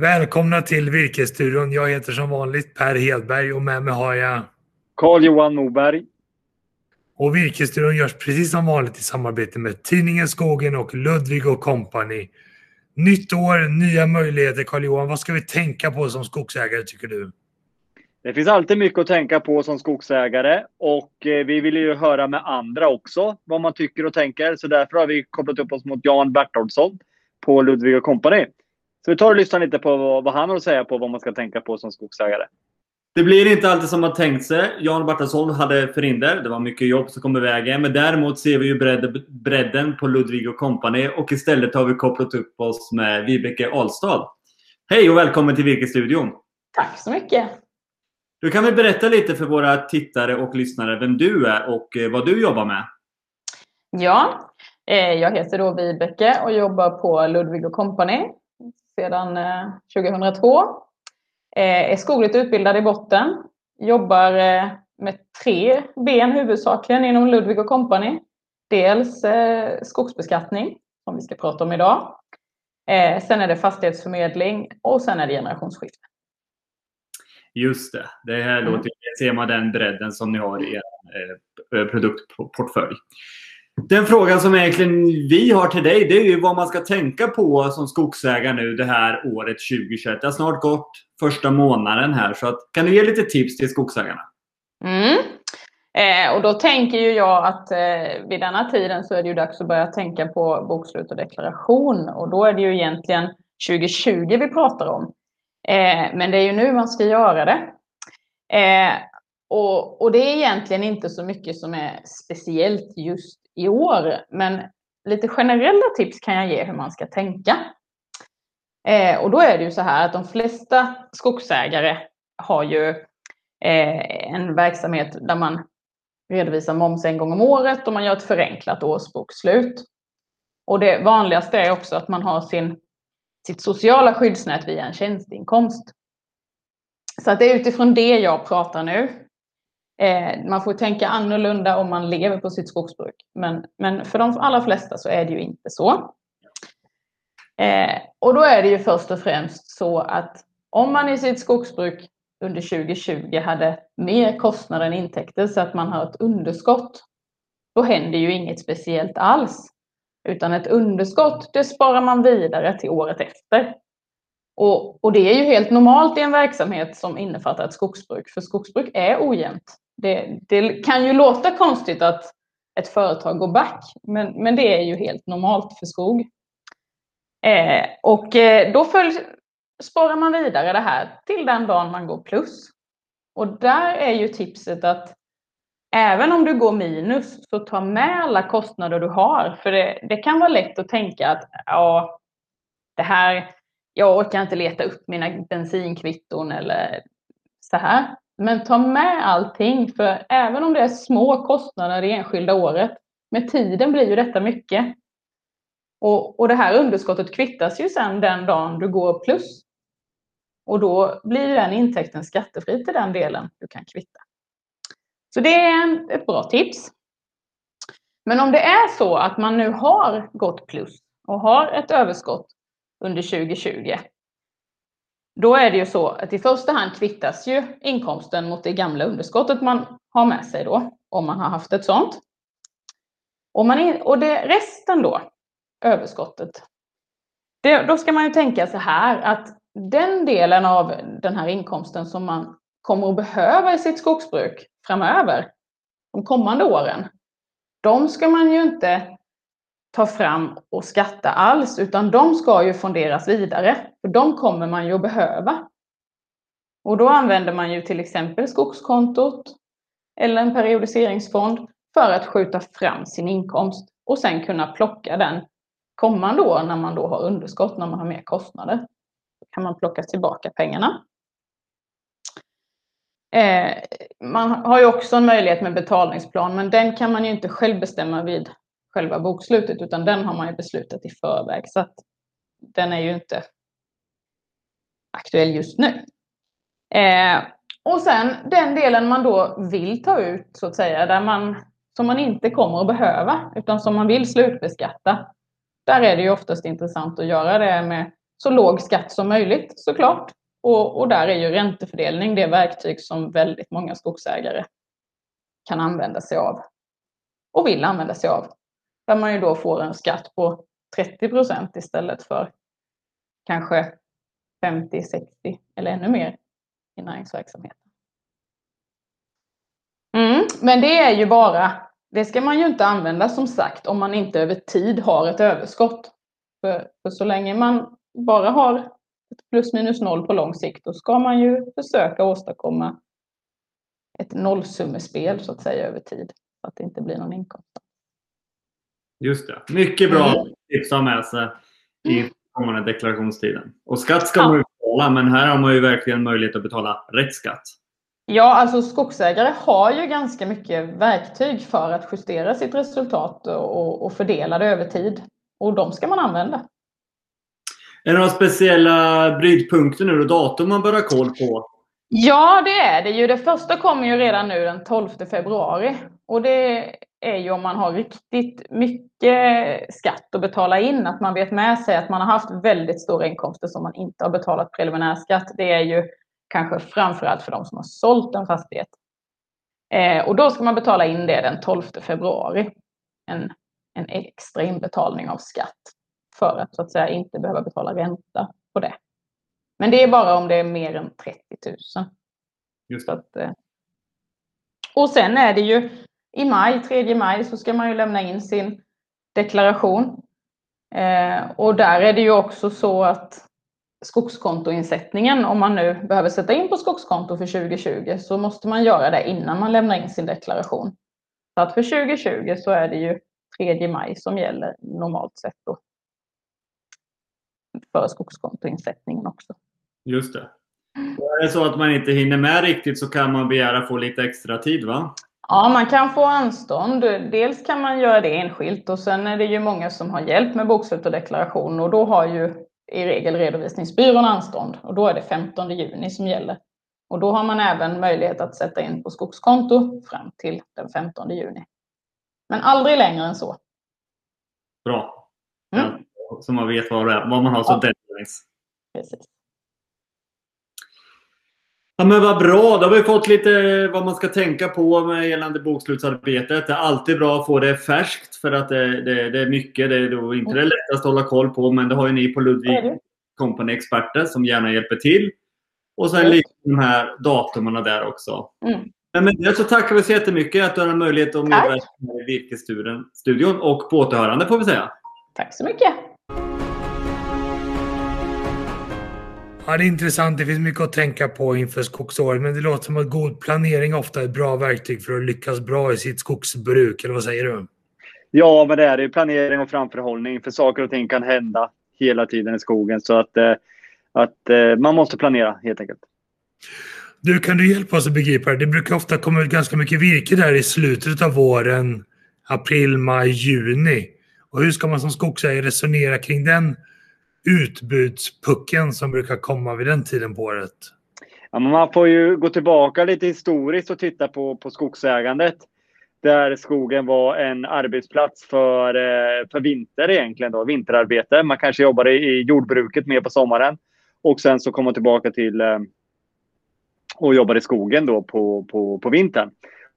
Välkomna till Virkesstudion. Jag heter som vanligt Per Hedberg och med mig har jag Carl-Johan Moberg. Och Virkesstudion görs precis som vanligt i samarbete med tidningen Skogen och Ludvig och Company. Nytt år, nya möjligheter. Carl-Johan, vad ska vi tänka på som skogsägare tycker du? Det finns alltid mycket att tänka på som skogsägare och eh, vi vill ju höra med andra också vad man tycker och tänker. Så därför har vi kopplat upp oss mot Jan Bertoldsson på Ludvig och Company. Så vi tar och lyssnar lite på vad han har att säga på vad man ska tänka på som skogsägare. Det blir inte alltid som man tänkt sig. Jan Bartelsson hade förhinder. Det var mycket jobb som kom i vägen. Men däremot ser vi ju bredden på Ludvig och Company och istället har vi kopplat upp oss med Vibeke Ahlstad. Hej och välkommen till Virkesstudion! Tack så mycket! Du kan väl berätta lite för våra tittare och lyssnare vem du är och eh, vad du jobbar med? Ja, eh, jag heter då Vibeke och jobbar på Ludvig och Company sedan 2002. Eh, är skogligt utbildad i botten. Jobbar med tre ben huvudsakligen inom Ludvig Company. Dels skogsbeskattning, som vi ska prata om idag. Sen är det fastighetsförmedling och sen är det generationsskifte. Just det. Det här mm. låter, ser man den bredden som ni har i er eh, produktportfölj. Den frågan som egentligen vi har till dig, det är ju vad man ska tänka på som skogsägare nu det här året 2021. Det har snart gått första månaden här, så att, kan du ge lite tips till skogsägarna? Mm. Eh, och då tänker ju jag att eh, vid denna tiden så är det ju dags att börja tänka på bokslut och deklaration och då är det ju egentligen 2020 vi pratar om. Eh, men det är ju nu man ska göra det. Eh, och, och, det är egentligen inte så mycket som är speciellt just i år, men lite generella tips kan jag ge hur man ska tänka. Eh, och då är det ju så här att de flesta skogsägare har ju eh, en verksamhet där man redovisar moms en gång om året och man gör ett förenklat årsbokslut. Och det vanligaste är också att man har sin sitt sociala skyddsnät via en tjänsteinkomst. Så att det är utifrån det jag pratar nu. Eh, man får tänka annorlunda om man lever på sitt skogsbruk. Men, men för de allra flesta så är det ju inte så. Eh, och då är det ju först och främst så att om man i sitt skogsbruk under 2020 hade mer kostnader än intäkter så att man har ett underskott, då händer ju inget speciellt alls. Utan ett underskott, det sparar man vidare till året efter. Och, och, det är ju helt normalt i en verksamhet som innefattar ett skogsbruk, för skogsbruk är ojämnt. Det, det kan ju låta konstigt att ett företag går back, men, men det är ju helt normalt för skog. Eh, och eh, då följ, sparar man vidare det här till den dagen man går plus. Och där är ju tipset att Även om du går minus, så ta med alla kostnader du har. För det, det kan vara lätt att tänka att ja, det här, jag orkar inte leta upp mina bensinkvitton eller så här. Men ta med allting, för även om det är små kostnader det enskilda året, med tiden blir ju detta mycket. Och, och det här underskottet kvittas ju sen den dagen du går plus. Och då blir den intäkten skattefri till den delen du kan kvitta. Så det är en, ett bra tips. Men om det är så att man nu har gått plus och har ett överskott under 2020, då är det ju så att i första hand kvittas ju inkomsten mot det gamla underskottet man har med sig då, om man har haft ett sånt. Och, man och det, resten då, överskottet, det, då ska man ju tänka så här att den delen av den här inkomsten som man kommer att behöva i sitt skogsbruk framöver, de kommande åren, de ska man ju inte ta fram och skatta alls, utan de ska ju fonderas vidare, för de kommer man ju att behöva. Och då använder man ju till exempel skogskontot eller en periodiseringsfond för att skjuta fram sin inkomst och sen kunna plocka den kommande år när man då har underskott, när man har mer kostnader. Då kan man plocka tillbaka pengarna. Eh, man har ju också en möjlighet med betalningsplan, men den kan man ju inte själv bestämma vid själva bokslutet, utan den har man ju beslutat i förväg. Så att den är ju inte aktuell just nu. Eh, och sen den delen man då vill ta ut, så att säga, där man, som man inte kommer att behöva, utan som man vill slutbeskatta. Där är det ju oftast intressant att göra det med så låg skatt som möjligt såklart. Och, och där är ju räntefördelning det verktyg som väldigt många skogsägare kan använda sig av och vill använda sig av. Där man ju då får en skatt på 30 procent istället för kanske 50, 60 eller ännu mer i näringsverksamheten. Mm, men det är ju bara, det ska man ju inte använda som sagt om man inte över tid har ett överskott. För, för så länge man bara har ett plus minus noll på lång sikt, då ska man ju försöka åstadkomma ett nollsummespel så att säga över tid. Så att det inte blir någon inkomst. Just det. Mycket bra Mm. tips att ha med sig i kommande deklarationstiden. Och skatt ska Ja. man ju betala, men här har man ju verkligen möjlighet att betala rätt skatt. Ja, alltså skogsägare har ju ganska mycket verktyg för att justera sitt resultat och, och fördela det över tid. Och de ska man använda. Är det några speciella brytpunkter nu och datum man bör ha koll på? Ja, det är det ju. Det första kommer ju redan nu den 12 februari. Och det är ju om man har riktigt mycket skatt att betala in. Att man vet med sig att man har haft väldigt stora inkomster som man inte har betalat preliminärskatt. Det är ju kanske framförallt för de som har sålt en fastighet. Eh, och då ska man betala in det den 12 februari. En, en extra inbetalning av skatt. För att så att säga inte behöva betala ränta på det. Men det är bara om det är mer än 30 000. Just att, eh, och sen är det ju i maj, 3 maj, så ska man ju lämna in sin deklaration. Eh, och där är det ju också så att skogskontoinsättningen, om man nu behöver sätta in på skogskonto för 2020, så måste man göra det innan man lämnar in sin deklaration. Så att för 2020 så är det ju 3 maj som gäller normalt sett då. För skogskontoinsättningen också. Just det. Och är det så att man inte hinner med riktigt så kan man begära få lite extra tid, va? Ja, man kan få anstånd. Dels kan man göra det enskilt och sen är det ju många som har hjälp med bokslut och deklaration och då har ju i regel redovisningsbyrån anstånd och då är det 15 juni som gäller. Och då har man även möjlighet att sätta in på skogskonto fram till den 15 juni. Men aldrig längre än så. Bra. Mm. Ja, så man vet vad, man har som Ja. deadlines. Precis. Ja, men vad bra. Då har vi fått lite vad man ska tänka på med gällande bokslutsarbetet. Det är alltid bra att få det färskt för att det, det, det är mycket. Det är då inte det lättaste att hålla koll på, men det har ju ni på Ludvig. Company experter som gärna hjälper till. Och sen lite de här datumen där också. Mm. Men med det så tackar vi så jättemycket att du har möjlighet att medverka i Virkesstudion och på återhörande får vi säga. Tack så mycket. Ja, det är intressant. Det finns mycket att tänka på inför skogsåret, men det låter som att god planering ofta är ett bra verktyg för att lyckas bra i sitt skogsbruk. Eller vad säger du? Ja, men det är ju planering och framförhållning. För saker och ting kan hända hela tiden i skogen. Så att, eh, att eh, man måste planera helt enkelt. Du, kan du hjälpa oss att begripa det? Det brukar ofta komma ut ganska mycket virke där i slutet av våren, april, maj, juni. Och hur ska man som skogsägare resonera kring den utbudspucken som brukar komma vid den tiden på året? Ja, men man får ju gå tillbaka lite historiskt och titta på, på skogsägandet. Där skogen var en arbetsplats för, eh, för vinter egentligen, då, vinterarbete. Man kanske jobbade i jordbruket mer på sommaren. Och sen så kom man tillbaka till eh, och jobbade i skogen då på, på, på vintern.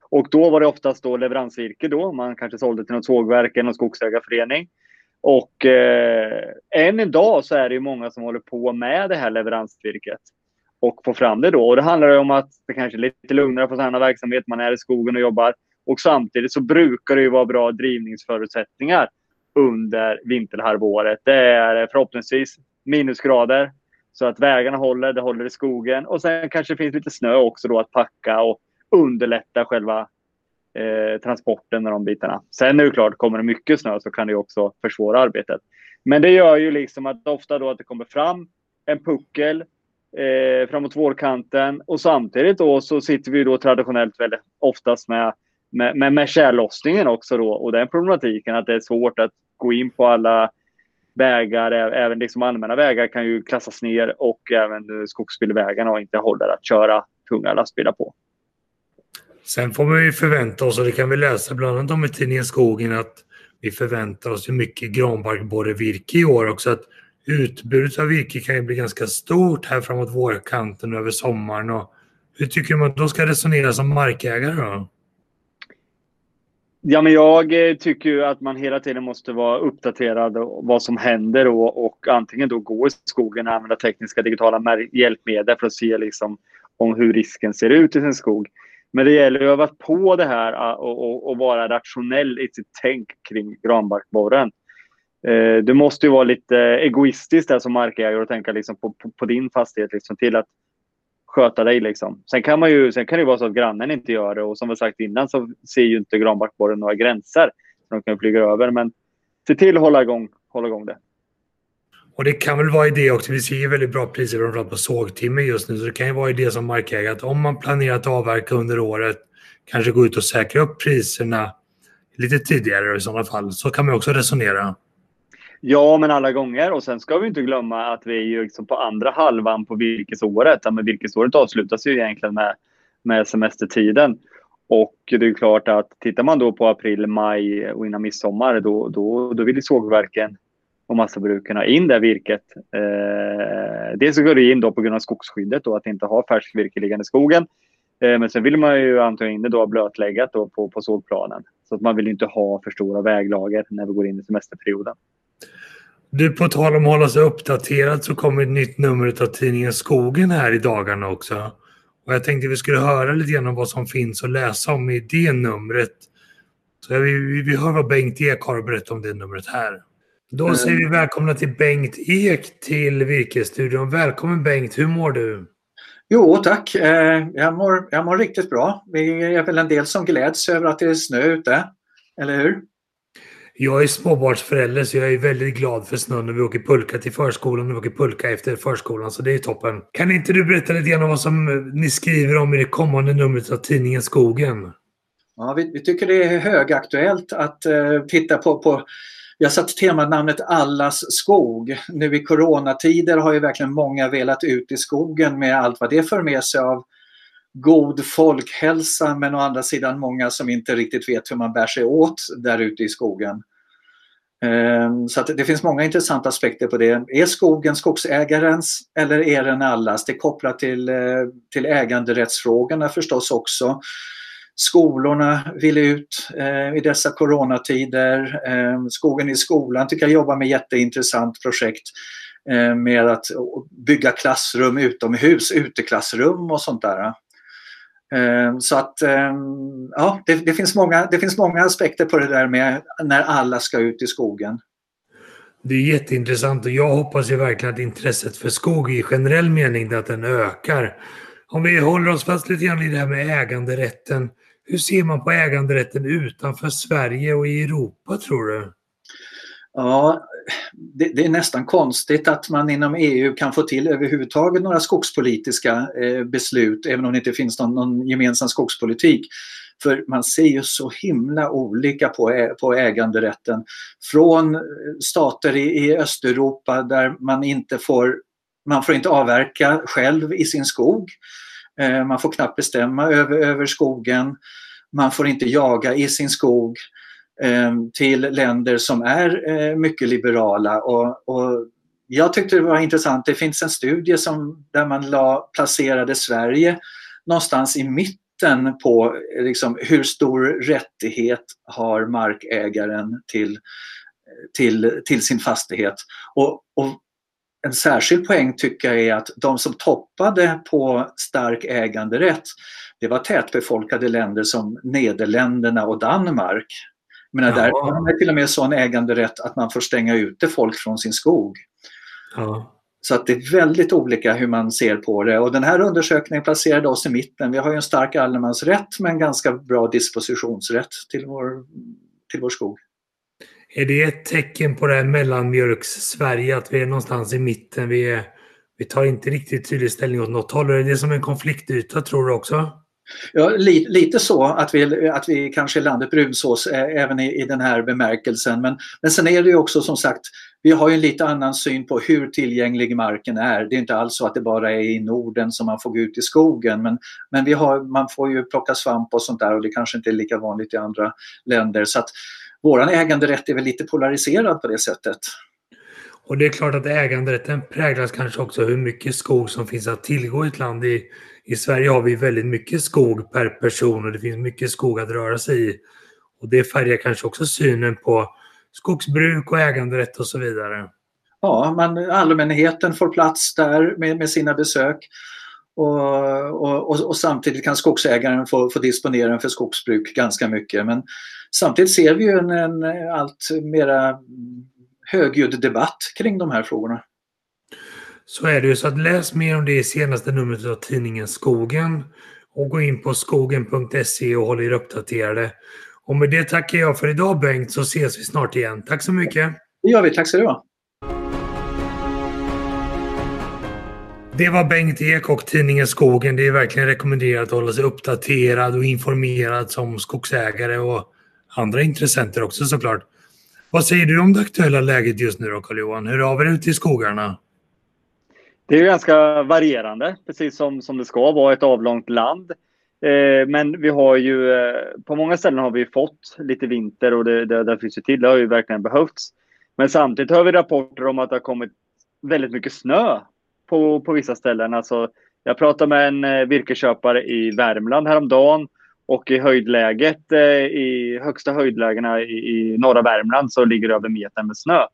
Och då var det oftast då leveransvirke då. Man kanske sålde till något sågverk eller någon skogsägarförening. Och eh, än idag så är det ju många som håller på med det här leveransvirket och får fram det då. Och det handlar ju om att det kanske är lite lugnare på sådana verksamhet. Man är i skogen och jobbar. Och samtidigt så brukar det ju vara bra drivningsförutsättningar under vinterhalvåret. Det är förhoppningsvis minusgrader så att vägarna håller, det håller i skogen. Och sen kanske det finns lite snö också då att packa och underlätta själva eh, transporten och de bitarna. Sen är det klart, kommer det mycket snö så kan det också försvåra arbetet. Men det gör ju liksom att ofta då att det kommer fram en puckel eh, framåt vårkanten och samtidigt då så sitter vi då traditionellt väldigt oftast med med, med, med tjällossningen också då och den problematiken att det är svårt att gå in på alla vägar, även liksom allmänna vägar kan ju klassas ner och även skogsbilvägarna och inte håller att köra tunga lastbilar på. Sen får man ju förvänta oss, och det kan vi läsa bland annat om i tidningen Skogen, att vi förväntar oss ju mycket granbarkborrevirke i år också. Att utbudet av virke kan ju bli ganska stort här framåt vårkanten över sommaren. Och hur tycker man att de ska resonera som markägare då? Ja, men jag eh, tycker ju att man hela tiden måste vara uppdaterad om vad som händer och, och antingen då gå i skogen och använda tekniska digitala hjälpmedel för att se liksom om hur risken ser ut i sin skog. Men det gäller att öva på det här äh, och, och, och, vara rationell i sitt tänk kring granbarkborren. Eh, du måste ju vara lite egoistisk där som markägare och tänka liksom på, på, på, din fastighet liksom, till att sköta dig. Liksom. Sen, kan man ju, sen kan det vara så att grannen inte gör det och som vi sagt innan så ser ju inte granbarkborren några gränser. De kan flyga över. Men se till att hålla igång, hålla igång det. Och det kan väl vara idé också. Vi ser ju väldigt bra priser framförallt på sågtimmer just nu. Så det kan ju vara idé som markägare att om man planerar att avverka under året kanske gå ut och säkra upp priserna lite tidigare i sådana fall. Så kan man också resonera. Ja, men alla gånger. Och sen ska vi inte glömma att vi är ju liksom på andra halvan på virkesåret. Ja, men virkesåret avslutas ju egentligen med, med semestertiden. Och det är klart att tittar man då på april, maj och innan midsommar då, då, då vill sågverken och massabruken ha in det virket. Eh, dels så går det in då på grund av skogsskyddet och att inte ha färskt virke liggande i skogen. Eh, men sen vill man ju antagligen in det då blötläggat då på, på sågplanen. Så att man vill inte ha för stora väglager när vi går in i semesterperioden. Du, på tal om att hålla sig uppdaterad så kommer ett nytt nummer av tidningen Skogen här i dagarna också. Och jag tänkte vi skulle höra lite grann om vad som finns att läsa om i det numret. Så vi, vi, vi hör vad Bengt Ek har att berätta om det numret här. Då säger vi välkomna till Bengt Ek till Virkesstudion. Välkommen Bengt, hur mår du? Jo tack, eh, jag mår, jag mår riktigt bra. Vi är väl en del som gläds över att det är snö ute, eller hur? Jag är småbarnsförälder så jag är väldigt glad för snön när vi åker pulka till förskolan och vi åker pulka efter förskolan. Så det är toppen. Kan inte du berätta lite grann om vad som ni skriver om i det kommande numret av tidningen Skogen? Ja, vi, vi tycker det är högaktuellt att uh, titta på, på jag har satt temanamnet Allas skog. Nu i coronatider har ju verkligen många velat ut i skogen med allt vad det för med sig av god folkhälsa men å andra sidan många som inte riktigt vet hur man bär sig åt där ute i skogen. Ehm, så det finns många intressanta aspekter på det. Är skogen skogsägarens eller är den allas? Det är kopplat till, eh, till äganderättsfrågorna förstås också. Skolorna vill ut eh, i dessa coronatider. Eh, skogen i skolan tycker jag jobbar med jätteintressant projekt eh, med att bygga klassrum utomhus, uteklassrum och sånt där. Eh, så att eh, ja, det, det, finns många, det finns många aspekter på det där med när alla ska ut i skogen. Det är jätteintressant och jag hoppas ju verkligen att intresset för skog i generell mening att den ökar. Om vi håller oss fast lite grann i det här med äganderätten. Hur ser man på äganderätten utanför Sverige och i Europa tror du? Ja, det, det, är nästan konstigt att man inom EU kan få till överhuvudtaget några skogspolitiska eh, beslut även om det inte finns någon, någon, gemensam skogspolitik. För man ser ju så himla olika på, på äganderätten. Från eh, stater i, i Östeuropa där man inte får, man får inte avverka själv i sin skog. Eh, man får knappt bestämma över, över skogen. Man får inte jaga i sin skog. Eh, till länder som är eh, mycket liberala. Och, och, jag tyckte det var intressant, det finns en studie som, där man la, placerade Sverige någonstans i mitten på liksom, hur stor rättighet har markägaren till, till, till sin fastighet. Och, och en särskild poäng tycker jag är att de som toppade på stark äganderätt det var tätbefolkade länder som Nederländerna och Danmark. Men där har man till och med sån äganderätt att man får stänga ute folk från sin skog. Ja. Så att det är väldigt olika hur man ser på det och den här undersökningen placerade oss i mitten. Vi har ju en stark allemansrätt men ganska bra dispositionsrätt till vår, till vår skog. Är det ett tecken på det här mellanmjölks-Sverige att vi är någonstans i mitten? Vi, är, vi tar inte riktigt tydlig ställning åt något håll. Är det som en konfliktyta tror du också? Ja, li, lite så att vi, att vi kanske är landet brunsås även i, i den här bemärkelsen. Men, men sen är det ju också som sagt, vi har ju en lite annan syn på hur tillgänglig marken är. Det är inte alls så att det bara är i Norden som man får gå ut i skogen. Men, men vi har, man får ju plocka svamp och sånt där och det kanske inte är lika vanligt i andra länder. Så att våran äganderätt är väl lite polariserad på det sättet. Och det är klart att äganderätten präglas kanske också hur mycket skog som finns att tillgå i ett land. I, I Sverige har vi väldigt mycket skog per person och det finns mycket skog att röra sig i. Och det färgar kanske också synen på skogsbruk och äganderätt och så vidare. Ja, man, allmänheten får plats där med, med sina besök. Och, och, och, samtidigt kan skogsägaren få, få disponera den för skogsbruk ganska mycket. Men samtidigt ser vi ju en, en allt mera högljudd debatt kring de här frågorna. Så är det ju. Så att läs mer om det i senaste numret av tidningen Skogen och gå in på skogen.se och håll er uppdaterade. Och med det tackar jag för idag Bengt så ses vi snart igen. Tack så mycket! Det gör vi. Tack så du ha. Det var Bengt Ek och tidningen Skogen. Det är verkligen rekommenderat att hålla sig uppdaterad och informerad som skogsägare och andra intressenter också såklart. Vad säger du om det aktuella läget just nu då Carl-Johan? Hur har vi det ute i skogarna? Det är ganska varierande, precis som, som det ska vara ett avlångt land. Eh, men vi har ju, eh, på många ställen har vi fått lite vinter och det, det, det finns ju till, det har ju verkligen behövts. Men samtidigt har vi rapporter om att det har kommit väldigt mycket snö på, på vissa ställen. Alltså, jag pratade med en eh, virkesköpare i Värmland häromdagen och i höjdläget, eh, i högsta höjdlägena i, i norra Värmland så ligger det över metern med snö.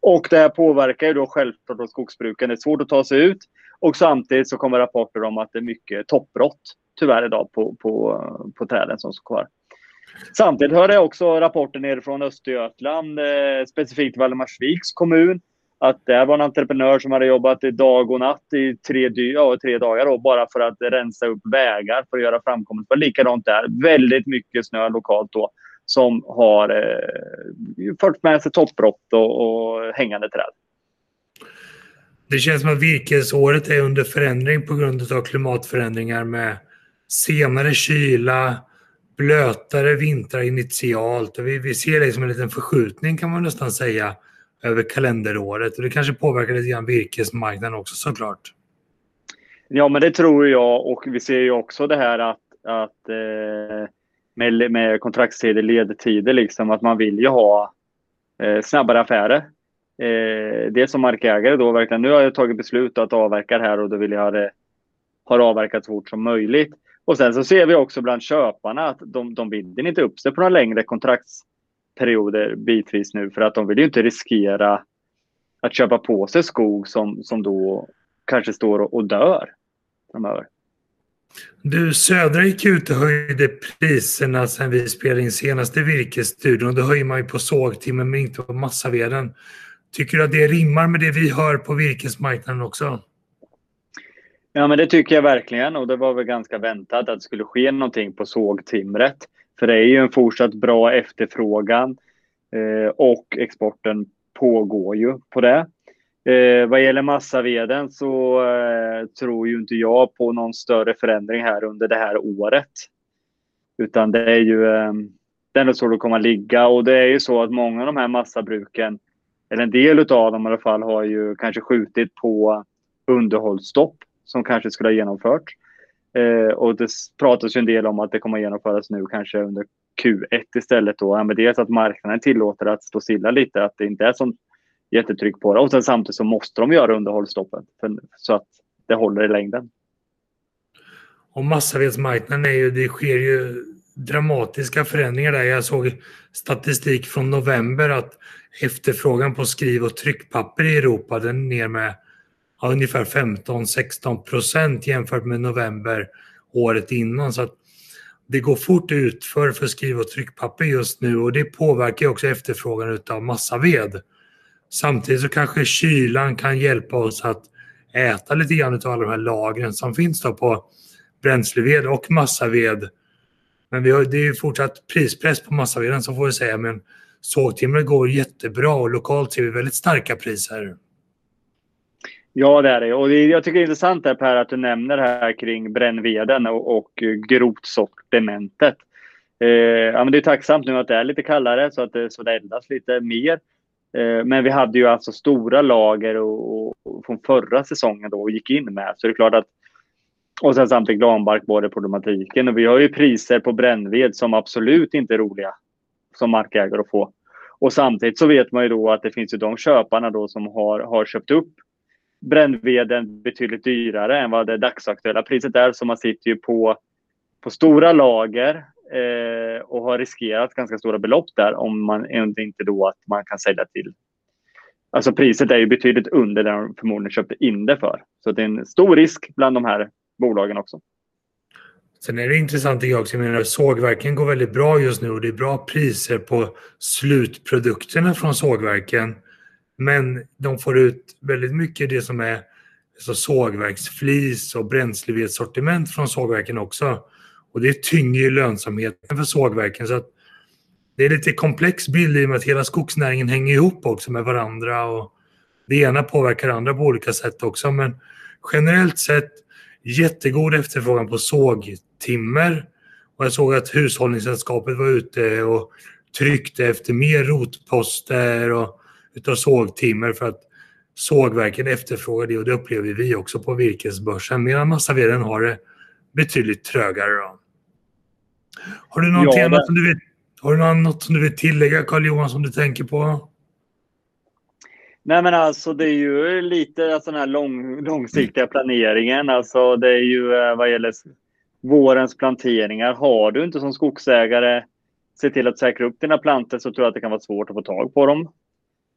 Och det här påverkar ju då självklart skogsbruken. Det är svårt att ta sig ut och samtidigt så kommer rapporter om att det är mycket toppbrott tyvärr idag på, på, på träden som står kvar. Samtidigt hörde jag också rapporter nerifrån Östergötland, eh, specifikt Valdemarsviks kommun, att det var en entreprenör som hade jobbat dag och natt i tre, ja, tre dagar då, bara för att rensa upp vägar för att göra framkomligt. Det var likadant där. Väldigt mycket snö lokalt då som har eh, fört med sig toppbrott och, och hängande träd. Det känns som att virkesåret är under förändring på grund av klimatförändringar med senare kyla, blötare vintrar initialt. Vi, vi ser liksom en liten förskjutning kan man nästan säga över kalenderåret. Och det kanske påverkar lite grann virkesmarknaden också såklart. Ja, men det tror jag och vi ser ju också det här att, att eh, med, med kontraktstider, ledtider, liksom att man vill ju ha eh, snabbare affärer. Eh, det som markägare då verkligen, nu har jag tagit beslut att avverka det här och då vill jag ha det har avverkat så fort som möjligt. Och sen så ser vi också bland köparna att de, de binder inte upp sig på några längre kontrakts kontraktsperioder bitvis nu för att de vill ju inte riskera att köpa på sig skog som, som då kanske står och, och dör framöver. Du, Södra gick ut och höjde priserna sen vi spelade in senaste virkesstudion. Då höjer man ju på sågtimmer men inte på massaveden. Tycker du att det rimmar med det vi hör på virkesmarknaden också? Ja, men det tycker jag verkligen och det var väl ganska väntat att det skulle ske någonting på sågtimret. För det är ju en fortsatt bra efterfrågan eh, och exporten pågår ju på det. Eh, vad gäller massaveden så eh, tror ju inte jag på någon större förändring här under det här året. Utan det är ju eh, det är så det kommer att ligga och det är ju så att många av de här massabruken, eller en del av dem i alla fall, har ju kanske skjutit på underhållsstopp som kanske skulle ha genomförts. Eh, och det pratas ju en del om att det kommer att genomföras nu kanske under Q1 istället. Då. Ja, men dels att marknaden tillåter att stå stilla lite, att det inte är sånt jättetryck på det. Och sen samtidigt så måste de göra underhållsstoppen för, så att det håller i längden. Och massavedsmarknaden är ju, det sker ju dramatiska förändringar där. Jag såg statistik från november att efterfrågan på skriv och tryckpapper i Europa den är ner med ja, ungefär 15-16 procent jämfört med november året innan. Så att det går fort ut för, för skriv och tryckpapper just nu och det påverkar också efterfrågan av massaved. Samtidigt så kanske kylan kan hjälpa oss att äta lite grann av alla de här lagren som finns då på bränsleved och massaved. Men vi har, det är ju fortsatt prispress på massaveden så får vi säga. Men sågtimret går jättebra och lokalt ser vi väldigt starka priser. Ja, det är det. Och jag tycker det är intressant här Per att du nämner det här kring brännveden och, och grotsortimentet. Eh, ja, men det är tacksamt nu att det är lite kallare så att det, så det eldas lite mer. Eh, men vi hade ju alltså stora lager och, och, från förra säsongen då och gick in med. Så det är klart att och sen samtidigt granbarkborreproblematiken. Och vi har ju priser på brännved som absolut inte är roliga som markägare att få. Och samtidigt så vet man ju då att det finns ju de köparna då som har, har köpt upp brännveden betydligt dyrare än vad det dagsaktuella priset är. Så man sitter ju på, på stora lager eh, och har riskerat ganska stora belopp där om man inte då att man kan sälja till. Alltså priset är ju betydligt under det de förmodligen köpte in det för. Så det är en stor risk bland de här bolagen också. Sen är det intressant tycker jag också, jag menar sågverken går väldigt bra just nu och det är bra priser på slutprodukterna från sågverken. Men de får ut väldigt mycket det som är så sågverksflis och bränslevedssortiment från sågverken också. Och det tynger ju lönsamheten för sågverken. Så att det är lite komplex bild i och med att hela skogsnäringen hänger ihop också med varandra. Och det ena påverkar det andra på olika sätt också. Men generellt sett jättegod efterfrågan på sågtimmer. Och jag såg att Hushållningssällskapet var ute och tryckte efter mer rotposter och utav sågtimmer för att sågverken efterfrågar det och det upplever vi också på virkesbörsen medan massaveden har det betydligt trögare. Då. Har du någonting ja, annat som du vill, har du något som du vill tillägga Carl-Johan som du tänker på? Nej men alltså det är ju lite alltså, den här lång, långsiktiga planeringen. Alltså det är ju eh, vad gäller vårens planteringar. Har du inte som skogsägare se till att säkra upp dina plantor så tror jag att det kan vara svårt att få tag på dem.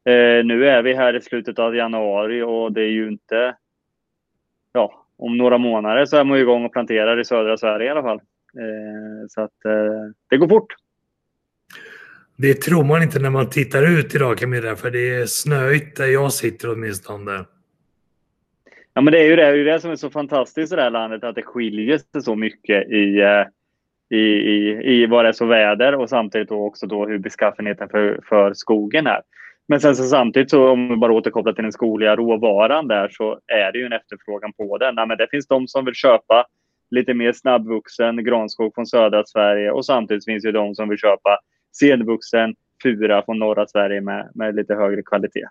Eh, nu är vi här i slutet av januari och det är ju inte... Ja, om några månader så är man igång och planterar i södra Sverige i alla fall. Eh, så att eh, det går fort. Det tror man inte när man tittar ut idag Camilla, för det är snöigt där jag sitter åtminstone. Ja, men det är ju det, det, är det som är så fantastiskt i det här landet, att det skiljer sig så mycket i, eh, i, i, i vad det är så väder och samtidigt då också då hur beskaffenheten för, för skogen är. Men sen så samtidigt så om vi bara återkopplar till den skogliga råvaran där så är det ju en efterfrågan på den. Nej, men det finns de som vill köpa lite mer snabbvuxen granskog från södra Sverige och samtidigt finns det de som vill köpa senvuxen fura från norra Sverige med, med lite högre kvalitet.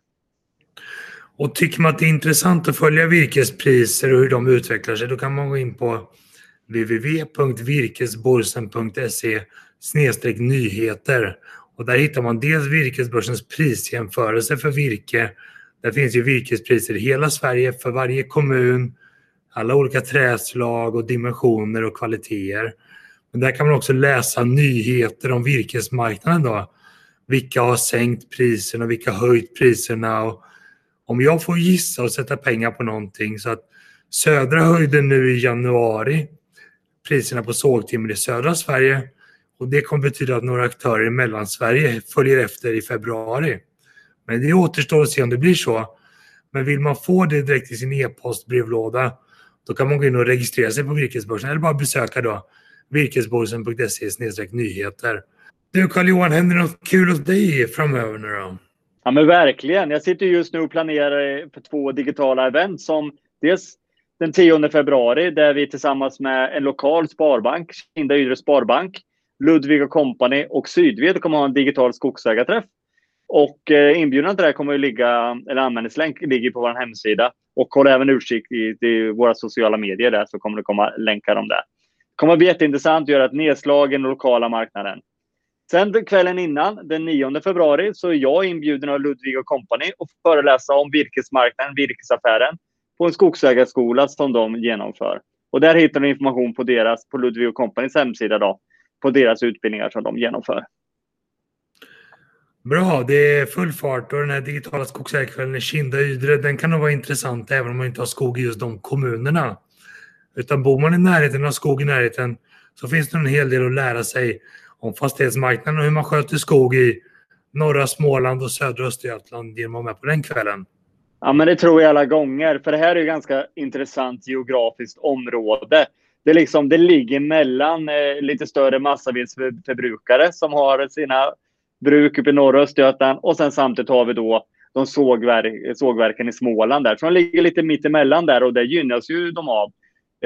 Och tycker man att det är intressant att följa virkespriser och hur de utvecklar sig, då kan man gå in på www.virkesborsen.se nyheter. Och där hittar man dels virkesbörsens prisjämförelse för virke. Där finns ju virkespriser i hela Sverige för varje kommun, alla olika träslag och dimensioner och kvaliteter. Men där kan man också läsa nyheter om virkesmarknaden då. Vilka har sänkt priserna och vilka har höjt priserna. Och om jag får gissa och sätta pengar på någonting så att Södra höjde nu i januari priserna på sågtimmer i södra Sverige och det kommer betyda att några aktörer i Mellansverige följer efter i februari. Men det återstår att se om det blir så. Men vill man få det direkt i sin e-postbrevlåda då kan man gå in och registrera sig på virkesbörsen eller bara besöka då virkesborsen.se nyheter. Du Carl-Johan, händer det något kul hos dig framöver nu då? Ja men verkligen. Jag sitter just nu och planerar för två digitala event som dels den 10 februari där vi tillsammans med en lokal sparbank, Kinda Ydre Sparbank, Ludvig Company och Sydved kommer att ha en digital skogsägarträff. Och eh, inbjudan till det kommer att ligga, eller användningslänk ligger på vår hemsida. Och håll även utkik i, i våra sociala medier där så kommer det komma länkar om det. Det kommer att bli jätteintressant att göra ett nedslag i den lokala marknaden. Sen kvällen innan, den 9 februari, så är jag inbjuden av Ludvig Company och föreläsa om virkesmarknaden, virkesaffären, på en skogsägarskola som de genomför. Och där hittar du information på deras, på Ludvig Companys hemsida då, på deras utbildningar som de genomför. Bra, det är full fart och den här digitala skogsägarkvällen i Kinda Ydre, den kan nog vara intressant även om man inte har skog i just de kommunerna. Utan bor man i närheten av skog i närheten så finns det en hel del att lära sig om fastighetsmarknaden och hur man sköter skog i norra Småland och södra Östergötland genom att vara med på den kvällen. Ja, men det tror jag alla gånger, för det här är ju ganska intressant geografiskt område det, liksom, det ligger mellan eh, lite större massavedsförbrukare som har sina bruk uppe i norra Östergötland och sen samtidigt har vi då de sågverk, sågverken i Småland där. Så de ligger lite mitt emellan där och det gynnas ju de av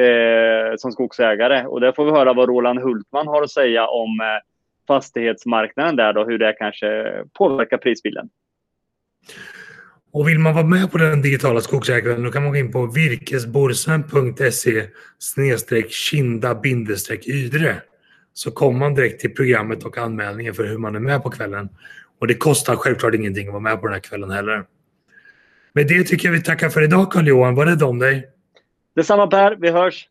eh, som skogsägare. Och där får vi höra vad Roland Hultman har att säga om eh, fastighetsmarknaden där då, hur det kanske påverkar prisbilden. Och vill man vara med på den digitala skogsägaren då kan man gå in på virkesborsen.se kinda ydre så kommer man direkt till programmet och anmälningen för hur man är med på kvällen. Och det kostar självklart ingenting att vara med på den här kvällen heller. Med det tycker jag vi tackar för idag Carl-Johan. Var rädd om dig. Detsamma Per, vi hörs!